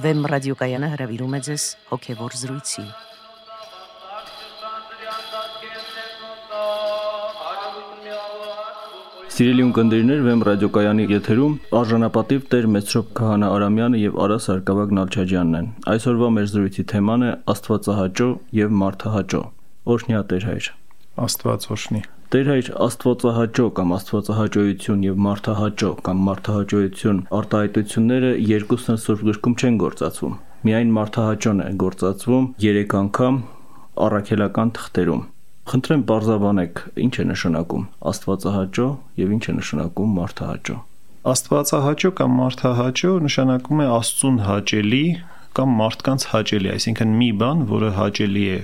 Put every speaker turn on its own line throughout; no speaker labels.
Վեմ ռադիոկայանը հրավիրում է ձեզ հոգևոր զրույցի։
Սիրելի ունկնդիրներ, Վեմ ռադիոկայանի եթերում արժանապատիվ Տեր Մեսրոպ Քահանա Արամյանը եւ Արա Սարգսակ Նալչաջյանն են։ Այսօրվա մեր զրույցի թեման է Աստվածահաճո եւ Մարդահաճո։ Օրհնյա Տեր հայր։
Աստված օրհնի։
Տեր հայր Աստվածահաճո կամ Աստվածահաճոյություն եւ Մարդահաճո կամ Մարդահաճոյություն արտահայտությունները երկուսն Սուրբ գրքում չեն գործածվում։ Միայն Մարդահաճոն է գործածվում 3 անգամ առաքելական թղթերում։ Խնդրեմ բարձաբանեք, ինչ է նշանակում Աստվածահաճո եւ ինչ է նշանակում Մարդահաճո։
Աստվածահաճո կամ Մարդահաճո նշանակում է Աստծուն հաճելի կամ մարդկանց հաճելի, այսինքն մի բան, որը հաճելի է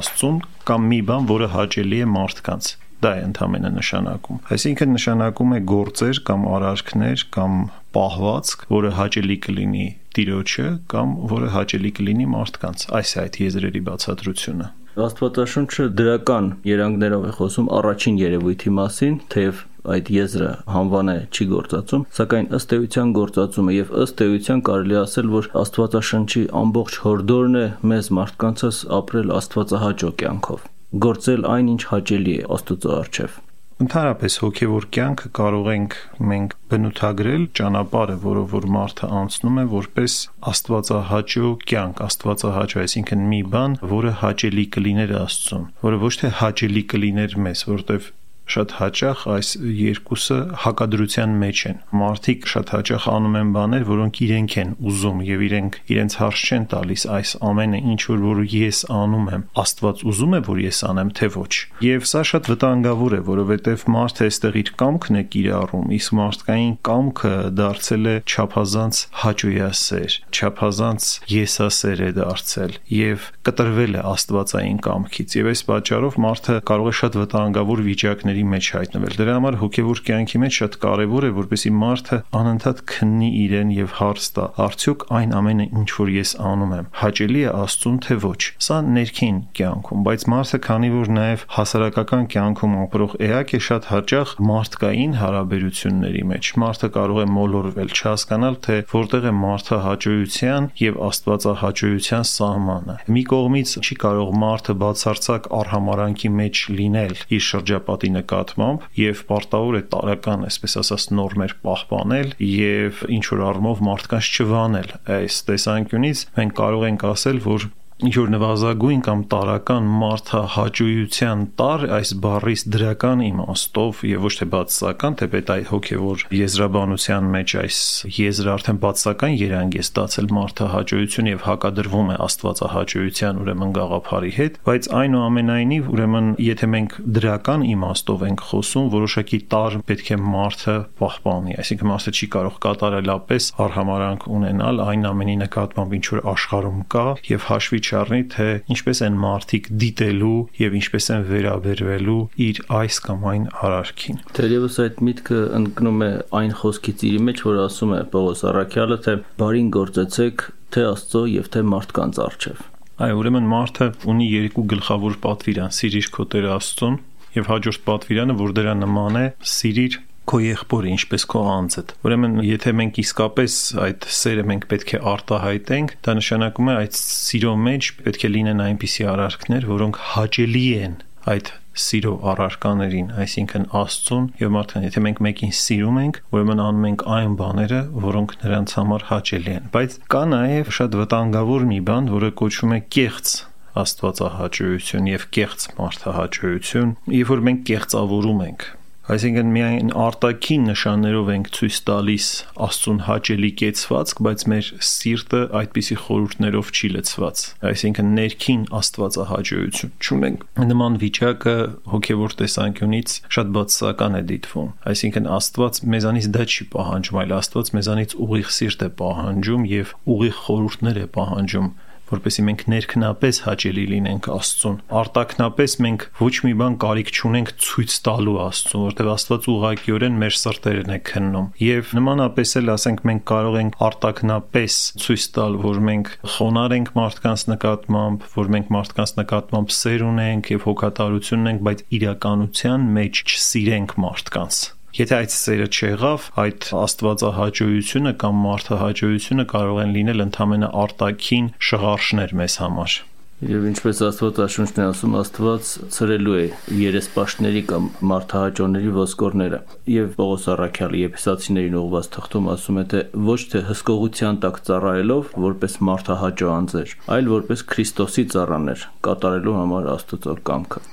Աստծուն կամ մի բան, որը հաճելի է մարդկանց դա է ընդհանրապես նշանակում։ Այսինքն նշանակում է գործեր կամ արարքներ կամ պահվածք, որը հաճելի կլինի Տիրոջը կամ որը հաճելի կլինի մարդկանց։ Այս է այդ եզրերի բացատրությունը։
Աստվածաշունչը դրական երանգներով է խոսում առաջին երևույթի մասին, թեև այդ եզրը հանվանը չի գործածում, սակայն ըստ էության գործածում է եւ ըստ էության կարելի ասել, որ Աստվածաշնչի ամբողջ հորդորն է մեզ մարդկանցս ապրել Աստվածահաճո կյանքով, գործել այն, ինչ հաճելի է Աստծո առջև։
Ընդհանրապես հոգևոր կյանքը կարող ենք մենք բնութագրել ճանապարհը, որով որ մարդը անցնում է որպես աստվածահաճո կյանք, աստվածահաճո, այսինքն մի բան, որը հաճելի կլիներ Աստծուն, որը ոչ թե հաճելի կլիներ մեզ, որովհետև շատ հաճախ այս երկուսը հակադրության մեջ են։ Մարդիկ շատ հաճախ անում են բաներ, որոնք իրենք են ուզում եւ իրենք իրենց հարց չեն տալիս այս ամենը ինչ որ որ ես անում եմ, Աստված ուզում է որ ես անեմ, թե ոչ։ Եվ սա շատ վտանգավոր է, որովհետեւ մարդը այստեղ իր կամքն է կիրառում, իսկ մարդկային կամքը դարձել է չափազանց հաճոյասեր, չափազանց եսասեր է դարձել եւ կտրվել է Աստվածային կամքից։ Եվ այս պատճառով մարդը կարող է շատ վտանգավոր վիճակների մեջ հայտնվել։ Դրա համար հոգևոր կյանքի մեջ շատ կարևոր է, որպեսզի մարդը անընդհատ քննի իրեն եւ հարց տա. արդյոք այն ամենը, ինչ որ ես անում եմ, հաճելի է Աստծուն թե ոչ։ Սա ներքին կյանքում, բայց մարդը քանի որ նաեւ հասարակական կյանքում ապրող էակ է շատ հաճախ մարդկային հարաբերությունների մեջ մարդը կարող է մոլորվել, չհասկանալ թե որտեղ է մարդը հաճոյության եւ աստվածահաճոյության սահմանը։ Մի կողմից չի կարող մարդը բացարձակ արհամարանքի մեջ լինել իր շրջապատի նկատմամբ եւ պարտավոր է տարական, այսպես ասած, նորմեր պահպանել եւ ինչ որ առումով մարդկանց չվանել։ Այս տեսանկյունից մենք կարող ենք ասել, որ ինչ որ նվազագույն կամ տարական մարդահաճույության տար այս բառից դրական իմաստով եւ ոչ թե բացասական, թեպետ այդ հոգեվոր եզրաբանության մեջ այս եզրը արդեն բացասական երանգ է ստացել մարդահաճույություն եւ հակադրվում է աստվածահաճույության ուրեմն գաղափարի հետ, բայց այնուամենայնիվ ուրեմն եթե մենք դրական իմաստով ենք խոսում, որոշակի տար պետք է մարդը պահպանի, այսինքն մարդը չի կարող կատարելապես արհամարանք ունենալ այն ամենի նկատմամբ, ինչ որ աշխարհում կա եւ հաշվի չառնի, թե ինչպես են մարդիկ դիտելու եւ ինչպես են վերաբերվելու իր այս կամ այն արարքին։
Թերևս այդ միտքը ընկնում է այն խոսքից իր մեջ, որ ասում է Պողոս Արաքյալը, թե բարին գործեցեք թե Աստծո եւ թե մարդկանց արչեւ։
Այո, ուրեմն մարդը ունի երկու գլխավոր պատվիրան՝ սիրիր քո Տեր Աստծուն եւ հաջորդ պատվիրանը, որ դրա նման է, սիրիր քո եղբորը ինչպես քո անձդ։ Ուրեմն, եթե մենք իսկապես այդ սերը մենք պետք է արտահայտենք, դա նշանակում է այդ սիրո մեջ պետք է լինեն այնպիսի արարքներ, որոնք հաճելի են այդ սիրո առարկաներին, այսինքն Աստծուն եւ մարդկան, եթե մենք մեկին սիրում ենք, ուրեմն անում ենք այն բաները, որոնք նրանց համար հաճելի են։ Բայց կա նաեւ շատ վտանգավոր մի բան, որը կոչվում է կեղծ աստվածահաճույություն եւ կեղծ մարդահաճույություն, երբ որ մենք կեղծավորում ենք Այսինքն միայն արտաքին նշաններով ենք ցույց տալիս Աստծուն հաճելի կեցվածք, բայց մեր սիրտը այդպիսի խորհուրդներով չի լցված։ Այսինքն ներքին Աստվածահաճույություն չունենք։ Նման վիճակը հոգևոր տեսանկյունից շատ բացասական է դիտվում։ Այսինքն Աստված մեզանից դա չի պահանջում, այլ Աստված մեզանից ուղիղ սիրտ է պահանջում եւ ուղիղ խորհուրդներ է պահանջում որպեսզի մենք ներքնապես հաճելի լինենք Աստծուն։ Արտակնապես մենք ոչ մի բան կարիք չունենք ցույց տալու Աստծուն, որտեղ Աստված ուղղակիորեն մեր սրտերն է քննում։ Եվ նմանապես էլ ասենք մենք կարող ենք արտակնապես ցույց տալ, որ մենք խոնար ենք մարդկանց նկատմամբ, որ մենք մարդկանց նկատմամբ սեր ունենք եւ հոգատարություն ունենք, բայց իրականության մեջ չսիրենք մարդկանց Եթե այդ սերը չեղավ, այդ աստվածահաճույությունը կամ մարդահաճույությունը կարող են լինել ընդհանրապես արտաքին շղարշներ մեզ համար։
Եվ ինչպես Աստվածաշունչն է ասում, Աստված ծրելու է երեսպաշտների կամ մարդահաճոների ոսկորները։ Եվ Պողոս Առաքյալի Եփեսացիներին ուղված թղթում ասում է, թե ոչ թե հսկողության տակ ծառայելով, որպես մարդահաճո անձեր, այլ որպես Քրիստոսի ծառաներ, կատարելու համար Աստծո կամքը։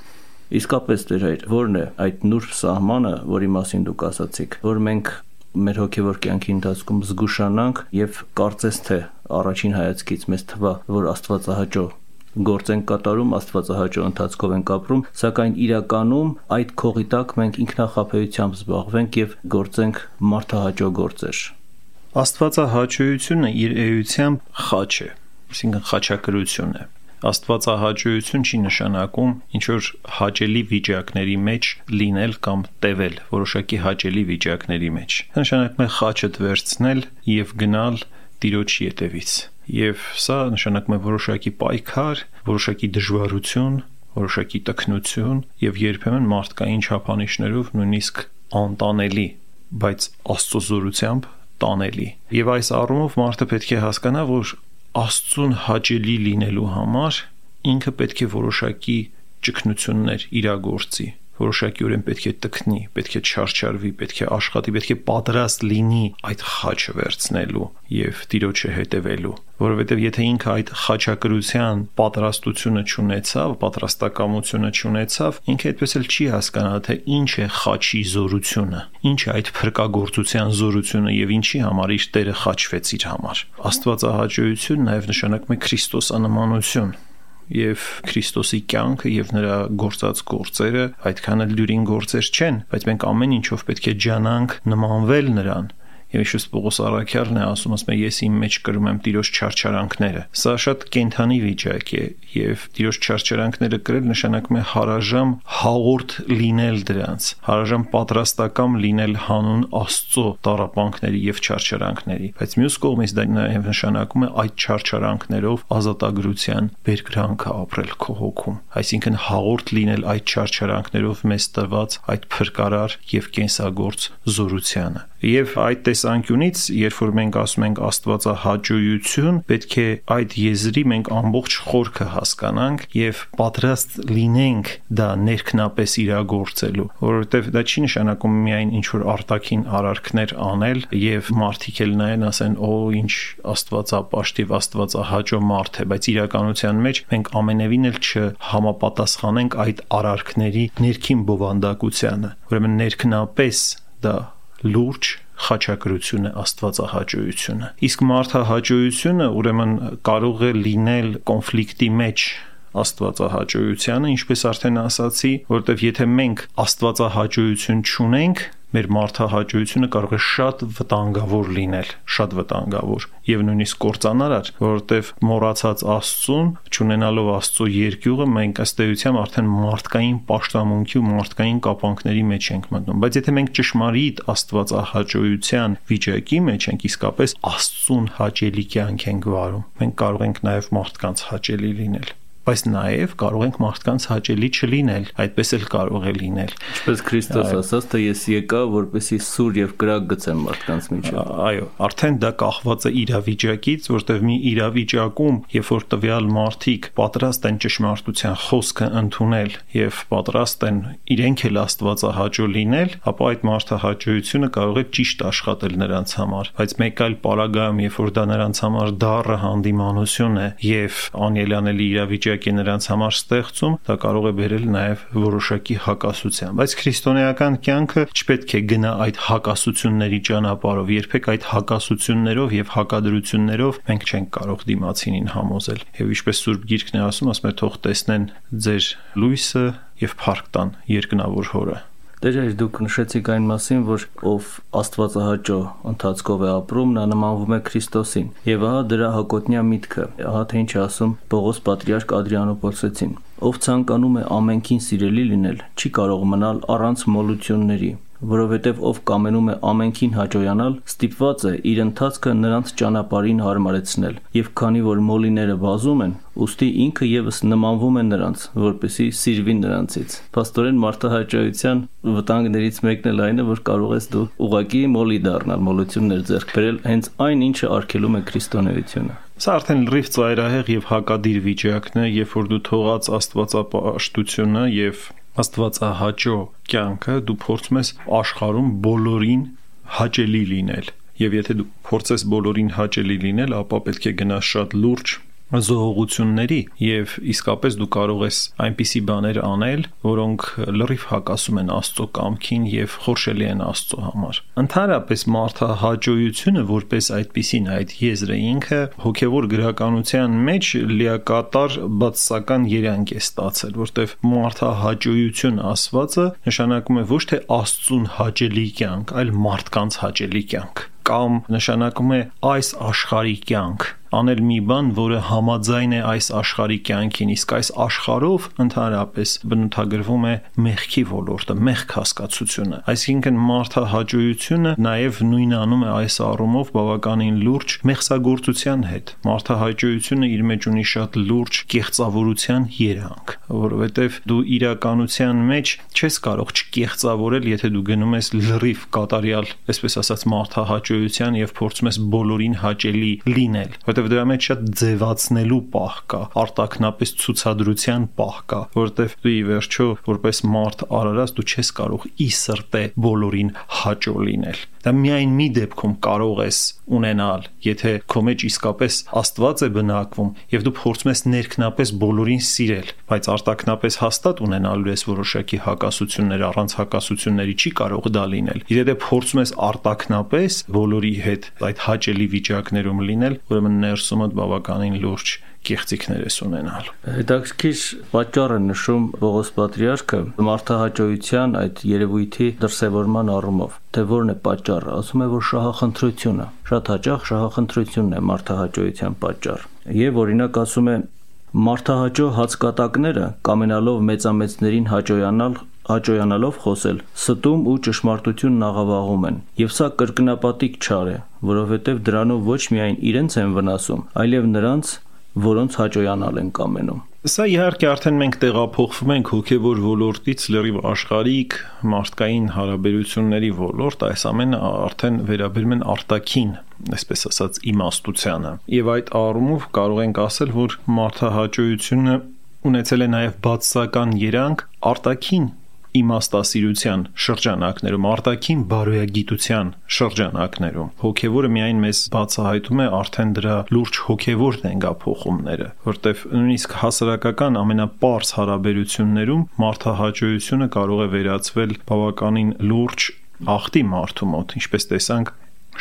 Իսկապես դեր այդ ո՞րն է այդ նուրբ սահմանը, որի մասին դուք ասացիք, որ մենք մեր հոգևոր կյանքի ընթացքում զգուշանանք եւ կարծես թե առաջին հայացքից մեզ թվա, որ Աստվածահաճո գործ ենք կատարում, Աստվածահաճո ընթացքով ենք ապրում, սակայն իրականում այդ քողի տակ մենք ինքնախապեյությամբ զբաղվենք եւ գործենք մարդահաճո գործեր։
Աստվածահաճոյությունը իր էությամբ խաչ է, այսինքն խաչակրություն է Աստվածահաճույություն չի նշանակում ինչ որ հաճելի վիճակների մեջ լինել կամ տևել որոշակի հաճելի վիճակների մեջ։ Նշանակում է խաչդ վերցնել եւ գնալ Տիրոջի ետևից։ Եվ սա նշանակում է որոշակի պայքար, որոշակի դժվարություն, որոշակի տքնություն եւ երբեմն մարդկային չափանիշներով նույնիսկ անտանելի, բայց Աստծո զորությամբ տանելի։ Եվ այս առումով մարդը պետք է հասկանա, որ Աստծուն հաճելի լինելու համար ինքը պետք է որոշակի ճգնություններ իրագործի որոշակիորեն պետք է տքնի, պետք է չարչարվի, պետք է աշխատի, պետք է պատրաստ լինի այդ խաչը վերցնելու եւ Տիրոջը հետևելու, որովհետեւ եթե ինքը այդ խաչակրության պատրաստությունը չունեցավ, պատրաստակամությունը չունեցավ, ինքը այդպես էլ չի հասկանա, թե ինչ է խաչի զորությունը, ինչ է այդ փրկagorցության զորությունը եւ ինչի համար իր Տերը խաչվեց իր համար։ Աստվածահաճույություն նաեւ նշանակում է Քրիստոսանմանություն եւ Քրիստոսի կյանքը եւ նրա գործած գործերը այդքան էլ դյուրին գործեր չեն, բայց մենք ամեն ինչով պետք է ջանանք նմանվել նրան Եվ ինչպես Պողոս Արաքյալն է ասում, ասում է ես իմ մեջ կրում եմ Տիրոջ չարչարանքները։ Սա շատ կենթանի վիճակ է եւ Տիրոջ չարչարանքները կրել նշանակում է հարաժամ հաղորդ լինել դրանց, հարաժամ պատրաստակամ լինել հանուն Աստծո տարապանքների եւ չարչարանքների։ Բայց մյուս կողմից դա նաեւ նշանակում է այդ չարչարանքներով ազատագրության բերկրանքը ապրել քո հոգում։ Այսինքն հաղորդ լինել այդ չարչարանքներով մեզ տված այդ փրկարար եւ կենսագործ զորությանը։ Եվ այդ տեսանկյունից, երբ որ մենք ասում ենք Աստվածահաճույություն, պետք է այդ եզրի մենք ամբողջ խորքը հասկանանք եւ պատրաստ լինենք դա ներքնապես իրագործելու, որովհետեւ դա չի նշանակում միայն ինչ որ արտաքին արարքներ անել եւ մարդիկ էլ նայեն ասեն, «Օ, ինչ Աստվածապաշտիվ, Աստվածահաճո մարդ է», բայց իրականության մեջ մենք ամենևին էլ չհամապատասխանենք այդ արարքների ներքին բովանդակությանը։ Ուրեմն ներքնապես դա լուրջ խաչակրություն է աստվածահաճույությունը իսկ մարդահաճույությունը ուրեմն կարող է լինել կոնֆլիկտի մեջ աստվածահաճույությանը ինչպես արդեն ասացի որովհետև եթե մենք աստվածահաճույություն չունենք մեր մարդահաճույությունը կարող է շատ վտանգավոր լինել, շատ վտանգավոր եւ նույնիսկ կործանարար, որովհետեւ մոռացած Աստծուն, ճանենալով Աստծո երկյուղը, մենք ըստ էության արդեն մարդկային պաշտամունքի ու մարդկային կապանքների մեջ ենք մտնում։ Բայց եթե մենք ճշմարիտ Աստվածահաճույության վիճակի մեջ ենք, իսկապես Աստծուն հաճելի կյանք ենք վարում, մենք կարող ենք նաեւ մարդկանց հաճելի լինել բայց նաև կարող ենք մարդկանց հաճելի չլինել, այդպես էլ կարող է լինել։
Ինչպես Քրիստոս ասաց, թե ես եկա, որպեսի սուր եւ կրակ գցեմ մարդկանց միջեւ։
Այո, արդեն դա կախված է իրավիճակից, որտեղ մի իրավիճակում, երբ որ տվյալ մարդիկ պատրաստ են ճշմարտության խոսքը ընդունել եւ պատրաստ են իրենք էլ Աստվածահաճո լինել, ապա այդ մարդահաճույությունը կարող է ճիշտ աշխատել նրանց համար, բայց մեկ այլ պարագայում, երբ որ դա նրանց համար դառը հանդիմանություն է եւ անելանելի իրավիճակ որոշակի նրանց համար ստեղծում, դա կարող է բերել նաև որոշակի հակասության։ Բայց քրիստոնեական կյանքը չպետք է գնա այդ հակասությունների ճանապարհով, երբեք այդ հակասություններով եւ հակադրություններով մենք չենք կարող դիմացինին համոզել։ Եվ ինչպես Սուրբ Գիրքն է ասում, ասում է թող տեսնեն ձեր լույսը եւ փառք տան երկնավոր հորը։
Դերեր դուք նշեցիք այն մասին, որ ով Աստվածահաճո ընթացքով է ապրում, նա նմանվում է Քրիստոսին։ Եվ ահա դրա հակոտնյա միտքը, ահա թե ինչ ասում Պողոս Պատրիարք Ադրիանոպոլսեցին։ Ով ցանկանում է ամենքին սիրելի լինել, չի կարող մնալ առանց մոլությունների։ որովհետև ով կամենում է ամենքին հաջողանալ, ստիպված է իր ընթացքը նրանց ճանապարհին հարմարեցնել, եւ քանի որ մոլիները բազում են, ուստի ինքը եւս նմանվում է նրանց, որպեսի սիրվի նրանցից։ Պաստորեն մարդահաճոյության վտանգներից մեկն էլ այն է, որ կարող ես դու ուղակի մոլի դառնալ, մոլություններ ձեռք բերել հենց այն, ինչը արգելում է քրիստոնեությունը։
Սա արդեն լրիվ ծայրահեղ եւ հակադիր վիճակն է, երբ որ դու թողած աստվածապաշտությունը եւ աստվածահաճո կյանքը դու փորձում ես աշխարհում բոլորին հաճելի լինել եւ եթե դու փորձես բոլորին հաճելի լինել, ապա պետք է գնաս շատ լուրջ զողողությունների եւ իսկապես դու կարող ես այնպիսի բաներ անել, որոնք լրիվ հակասում են Աստծո կամքին եւ խորշելի են Աստծո համար։ Ընդհանրապես մարդահաճոյությունը որպես այդպիսին այդ եզրը ինքը հոգեվոր գրականության մեջ լիակատար բացասական երանգ է ստացել, որտեվ մարդահաճոյություն ասվածը նշանակում է ոչ թե Աստծուն հաճելի կյանք, այլ մարդկանց հաճելի կյանք կամ նշանակում է այս աշխարհի կյանք անել մի բան, որը համաձայն է այս աշխարհի կյանքին, իսկ այս աշխարհով ընդհանրապես բնութագրվում է մեղքի ոլորտը, մեղք հասկացությունը։ Այսինքն մարդահաճույությունը նաև նույնանում է այս առումով բավականին լուրջ մեղսագործության հետ։ Մարդահաճույությունը իր մեջ ունի շատ լուրջ կեղծավորության երանգ, որովհետև դու իրականության մեջ չես կարող չկեղծավորել, եթե դու գնում ես լրիվ կատարյալ, այսպես ասած, մարդահաճույության եւ փորձում ես բոլորին հաճելի լինել, որովհետև դրա մեջ շատ ձևացնելու պահ կա, արտակնապես ցուցադրության պահ կա, որովհետև դու ի վերջո որպես մարդ արարած դու չես կարող ի սրտե բոլորին հաճո լինել։ Դա միայն մի դեպքում կարող ես ունենալ, եթե քո մեջ իսկապես Աստված է բնակվում եւ դու փորձում ես ներքնապես բոլորին սիրել, բայց արտակնապես հաստատ ունենալու ես որոշակի հակասություններ, առանց հակասությունների չի կարող դա լինել։ Եթե փորձում ես արտակնապես բոլորի հետ այդ հաճելի վիճակներում լինել, ուրեմն ներսումդ բավականին լուրջ կեղծիքներ ես ունենալ։
Հետաքրքիր պատճառ է նշում Պողոս Պատրիարքը մարդահաճոյության այդ երևույթի դրսևորման առումով։ Թե որն է պատճառը, ասում է, որ շահախնդրությունը։ Շատ հաճախ շահախնդրությունն է մարդահաճոյության պատճառ։ Եվ օրինակ ասում է մարդահաճո հացկատակները կամենալով մեծամեծներին հաճոյանալ հաճոյանալով խոսել ստում ու ճշմարտությունն աղավաղում են եւ սա կրկնապատիկ չար է որովհետեւ դրանով ոչ միայն իրենց են վնասում այլև նրանց որոնց հաճոյանալ են կամենում։
Սա իհարկե արդեն մենք տեղափոխվում ենք հոգևոր ոլորտից լրիվ աշխարհիկ մարդկային հարաբերությունների ոլորտ, այս ամենը արդեն վերաբերում են արտաքին, այսպես ասած, իմաստությանը։ Եվ այդ առումով կարող ենք ասել, որ մարդահաճույությունը ունեցել է նաև բացասական երանգ արտաքին իմաստասիրության շրջանակներում, արտաքին բարոյագիտության շրջանակներում։ Հոգևորը միայն մեզ բացահայտում է արդեն դրա լուրջ հոգևոր նենգափոխումները, որտեվ նույնիսկ հասարակական ամենապարզ հարաբերություններում մարդահաճույությունը կարող է վերածվել բավականին լուրջ ախտի մարդու մոտ, ինչպես տեսանք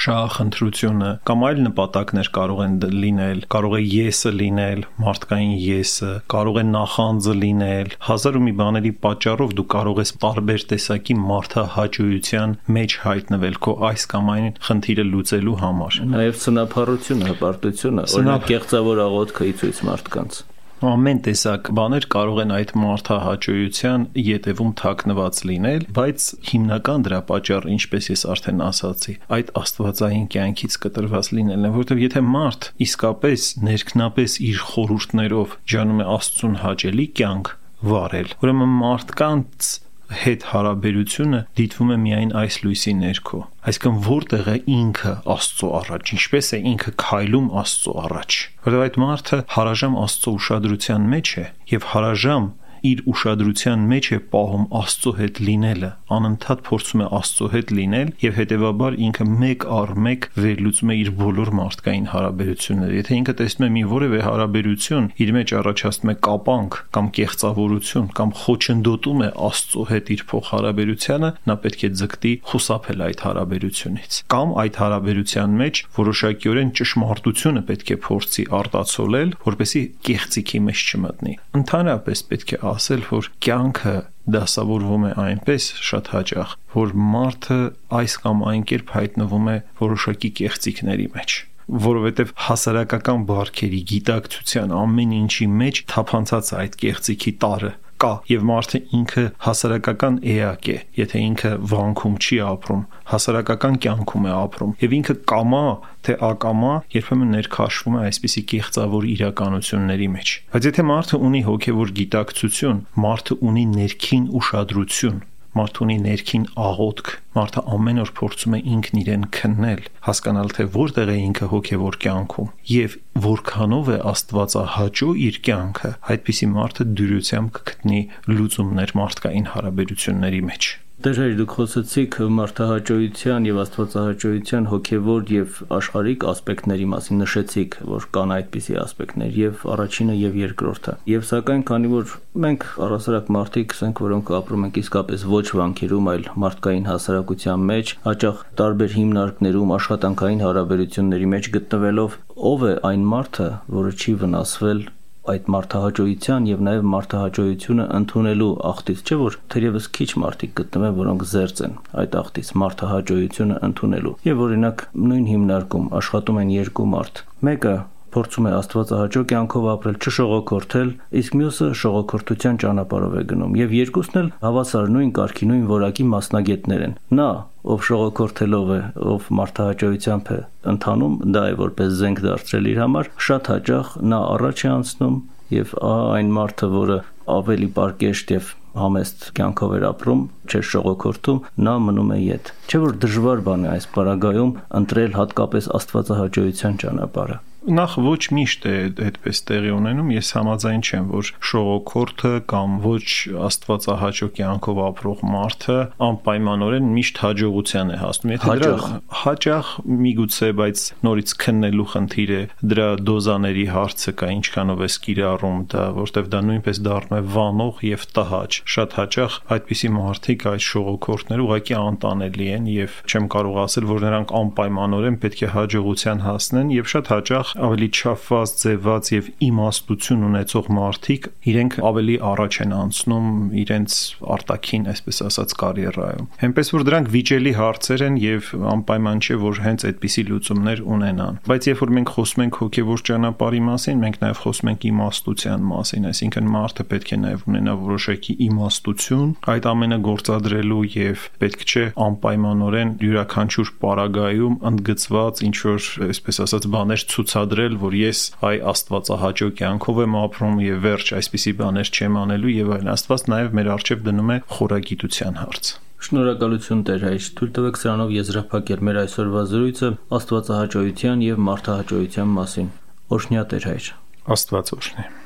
շահախնդրությունը կամ այլ նպատակներ կարող են լինել, կարող է եսը լինել, մարդկային եսը, կարող է նախանձը լինել, հազար ու մի բաների պատճառով դու կարող ես տարբեր տեսակի մարդահաճույության մեջ հայտնվել քո այս կամ այն խնդիրը լուծելու համար։
Նաև սնափառությունը, հպարտությունը, օրինակ կեղծավոր աղոթքը ի ցույց մարդկանց
ամեն տեսակ բաներ կարող են այդ մարդահաճույության յետևում թաքնված լինել, բայց հիմնական դրա պատճառը, ինչպես ես արդեն ասացի, այդ աստվածային կյանքից կտրված լինելն է, որովհետև եթե մարդ իսկապես ներքնապես իր խորհուրդներով ջանում է Աստծուն հաճելի կյանք վարել, ուրեմն մարդկանց հետ հարաբերությունը դիտվում է միայն այս լույսի ներքո այսինքն որտեղ է ինքը Աստծո առաջ ինչպես է ինքը քայլում Աստծո առաջ որովհետև այդ մարդը հարաժամ Աստծո ուշադրության մեջ է եւ հարաժամ իր ուշադրության մեջ է պահում Աստծո հետ լինելը, անընդհատ փորձում է Աստծո հետ լինել եւ հետեւաբար ինքը մեկ առ մեկ վերլուծում է իր բոլոր մարդկային հարաբերությունները։ Եթե ինքը տեսնում է մի որևէ հարաբերություն, իր մեջ առաջացնում է կապանք կամ կեղծավորություն կամ խոչընդոտում է Աստծո հետ իր փոխհարաբերությանը, նա պետք է ձգտի խուսափել այդ հարաբերությունից։ Կամ այդ հարաբերության մեջ որոշակիորեն ճշմարտությունը պետք է փորձի արտացոլել, որպեսզի կեղծիքի մեջ չմտնի։ Ընդհանրապես պետք է ասել, որ կյանքը դասավորվում է այնպես շատ հաճախ, որ մարդը այս կամ այն կերպ հայտնվում է որոշակի կեղծիքների մեջ որովհետև հասարակական բարքերի գիտակցության ամեն ինչի մեջ թափանցած այդ կեղծիքի տարը կա եւ մարդը ինքը հասարակական էակ է, եթե ինքը վանքում չի ապրում, հասարակական կյանքում է ապրում եւ ինքը կամա թե ակամա երբեմն ներքաշվում է այսպիսի կեղծավոր իրականությունների մեջ։ Բայց եթե մարդը ունի հոգեվոր գիտակցություն, մարդը ունի ներքին ուշադրություն, մարդը ունի ներքին աղոթք, մարդը ամեն օր փորձում է ինքն իրեն քննել, հասկանալ թե որտեղ է ինքը հոգևոր կյանքում եւ որքանով է Աստվածահաճո իր կյանքը, այդպիսի մարդը դյուրությամբ կգտնի լուծումներ մարդկային հարաբերությունների մեջ։
Դժվար դուք խոսեցիք մարդահաճոյության եւ աստվածահաճոյության հոգեվոր եւ աշխարհիկ ասպեկտների մասին նշեցիք, որ կան այդպիսի ասպեկտներ եւ առաջինը եւ երկրորդը։ Եվ սակայն քանի որ մենք առասարակ մարդիկ ենք, որոնք ապրում ենք իսկապես ոչ վանքերում, այլ մարդկային հասարակության մեջ, հաճախ տարբեր հիմնարկներում աշխատանքային հարաբերությունների մեջ գտնվելով, ով է այն մարդը, որը չի վնասվել այդ մարդահաճոյության եւ նաեւ մարդահաճոյությունը ընդունելու ախտից, չէ՞ որ թերևս քիչ մարդիկ գտնվեն, որոնք զերծ են այդ ախտից մարդահաճոյությունը ընդունելու։ Եվ օրինակ նույն հիմնարկում աշխատում են երկու մարդ։ Մեկը փորձում է Աստվածահաճո կյանքով ապրել, չշողոքորթել, իսկ մյուսը շողոքորթության ճանապարհով է գնում։ Եվ երկուսն էլ հավասար նույն կարգի, նույն որակի մասնագետներ են։ Նա, ով շողոքորթելով է, ով մարդահաճոյությամբ է ընթանում, դա է որպես զենք դարձրել իր համար, շատ հաճախ նա առաջ է անցնում եւ այն մարդը, որը ավելի պարկեշտ եւ համեստ կյանքով էր ապրում, չէր շողոքորթում, նա մնում է յետ։ Չէ որ դժվար բան է այս պարագայում ընտրել հատկապես աստվածահաճոյության ճանապարհը
նախ ոչ միշտ է այդպես տեղի ունենում ես համաձայն չեմ որ շողոքորթը կամ ոչ աստվածահաճո կյանքով ապրող մարդը անպայմանորեն միշտ հաջողության է հասնում եթե դրա հաճախ միգուցե բայց նորից քննելու խնդիր է դրա դոզաների հարցը կա ինչքանով է կիրառում դա որտեվ դա նույնպես դառնում է վանող եւ տհաճ շատ հաճախ այդպիսի մարդիկ այդ շողոքորթները ուղղակի անտանելի են եւ չեմ կարող ասել որ նրանք անպայմանորեն պետք է հաջողության հասնեն եւ շատ հաճախ ավելի չափված, ձևված եւ իմաստություն ունեցող մարդիկ իրենք ավելի առաջ են անցնում իրենց արտաքին, այսպես ասած, կարիերայում։ Հենց որ դրանք վիճելի հարցեր են եւ անպայման չէ որ հենց այդպիսի լուծումներ ունենան։ Բայց երբ որ մենք խոսում ենք հոգեվոր ճանապարհի մասին, մենք նաեւ խոսում ենք իմաստության մասին, այսինքն մարդը պետք է նաեւ ունենա որոշակի իմաստություն այդ ամենը գործադրելու եւ պետք չէ անպայմանորեն յուրաքանչյուր պարագայում ընդգծված ինչ որ այսպես ասած բաներ ցուցադրել ցուցադրել, որ ես այ Աստվածահաճո կյանքով եմ ապրում եւ վերջ այսպիսի բաներ չեմ անելու եւ այլն։ Աստված նաեւ մեր արժեվ դնում է խորագիտության հարց։
Շնորհակալություն Տեր հայր։ Թույլ տվեք սրանով եզրափակել մեր այսօրվա զրույցը Աստվածահաճոյության եւ մարդահաճոյության մասին։ Օրհնյա Տեր հայր։
Աստված օրհնի։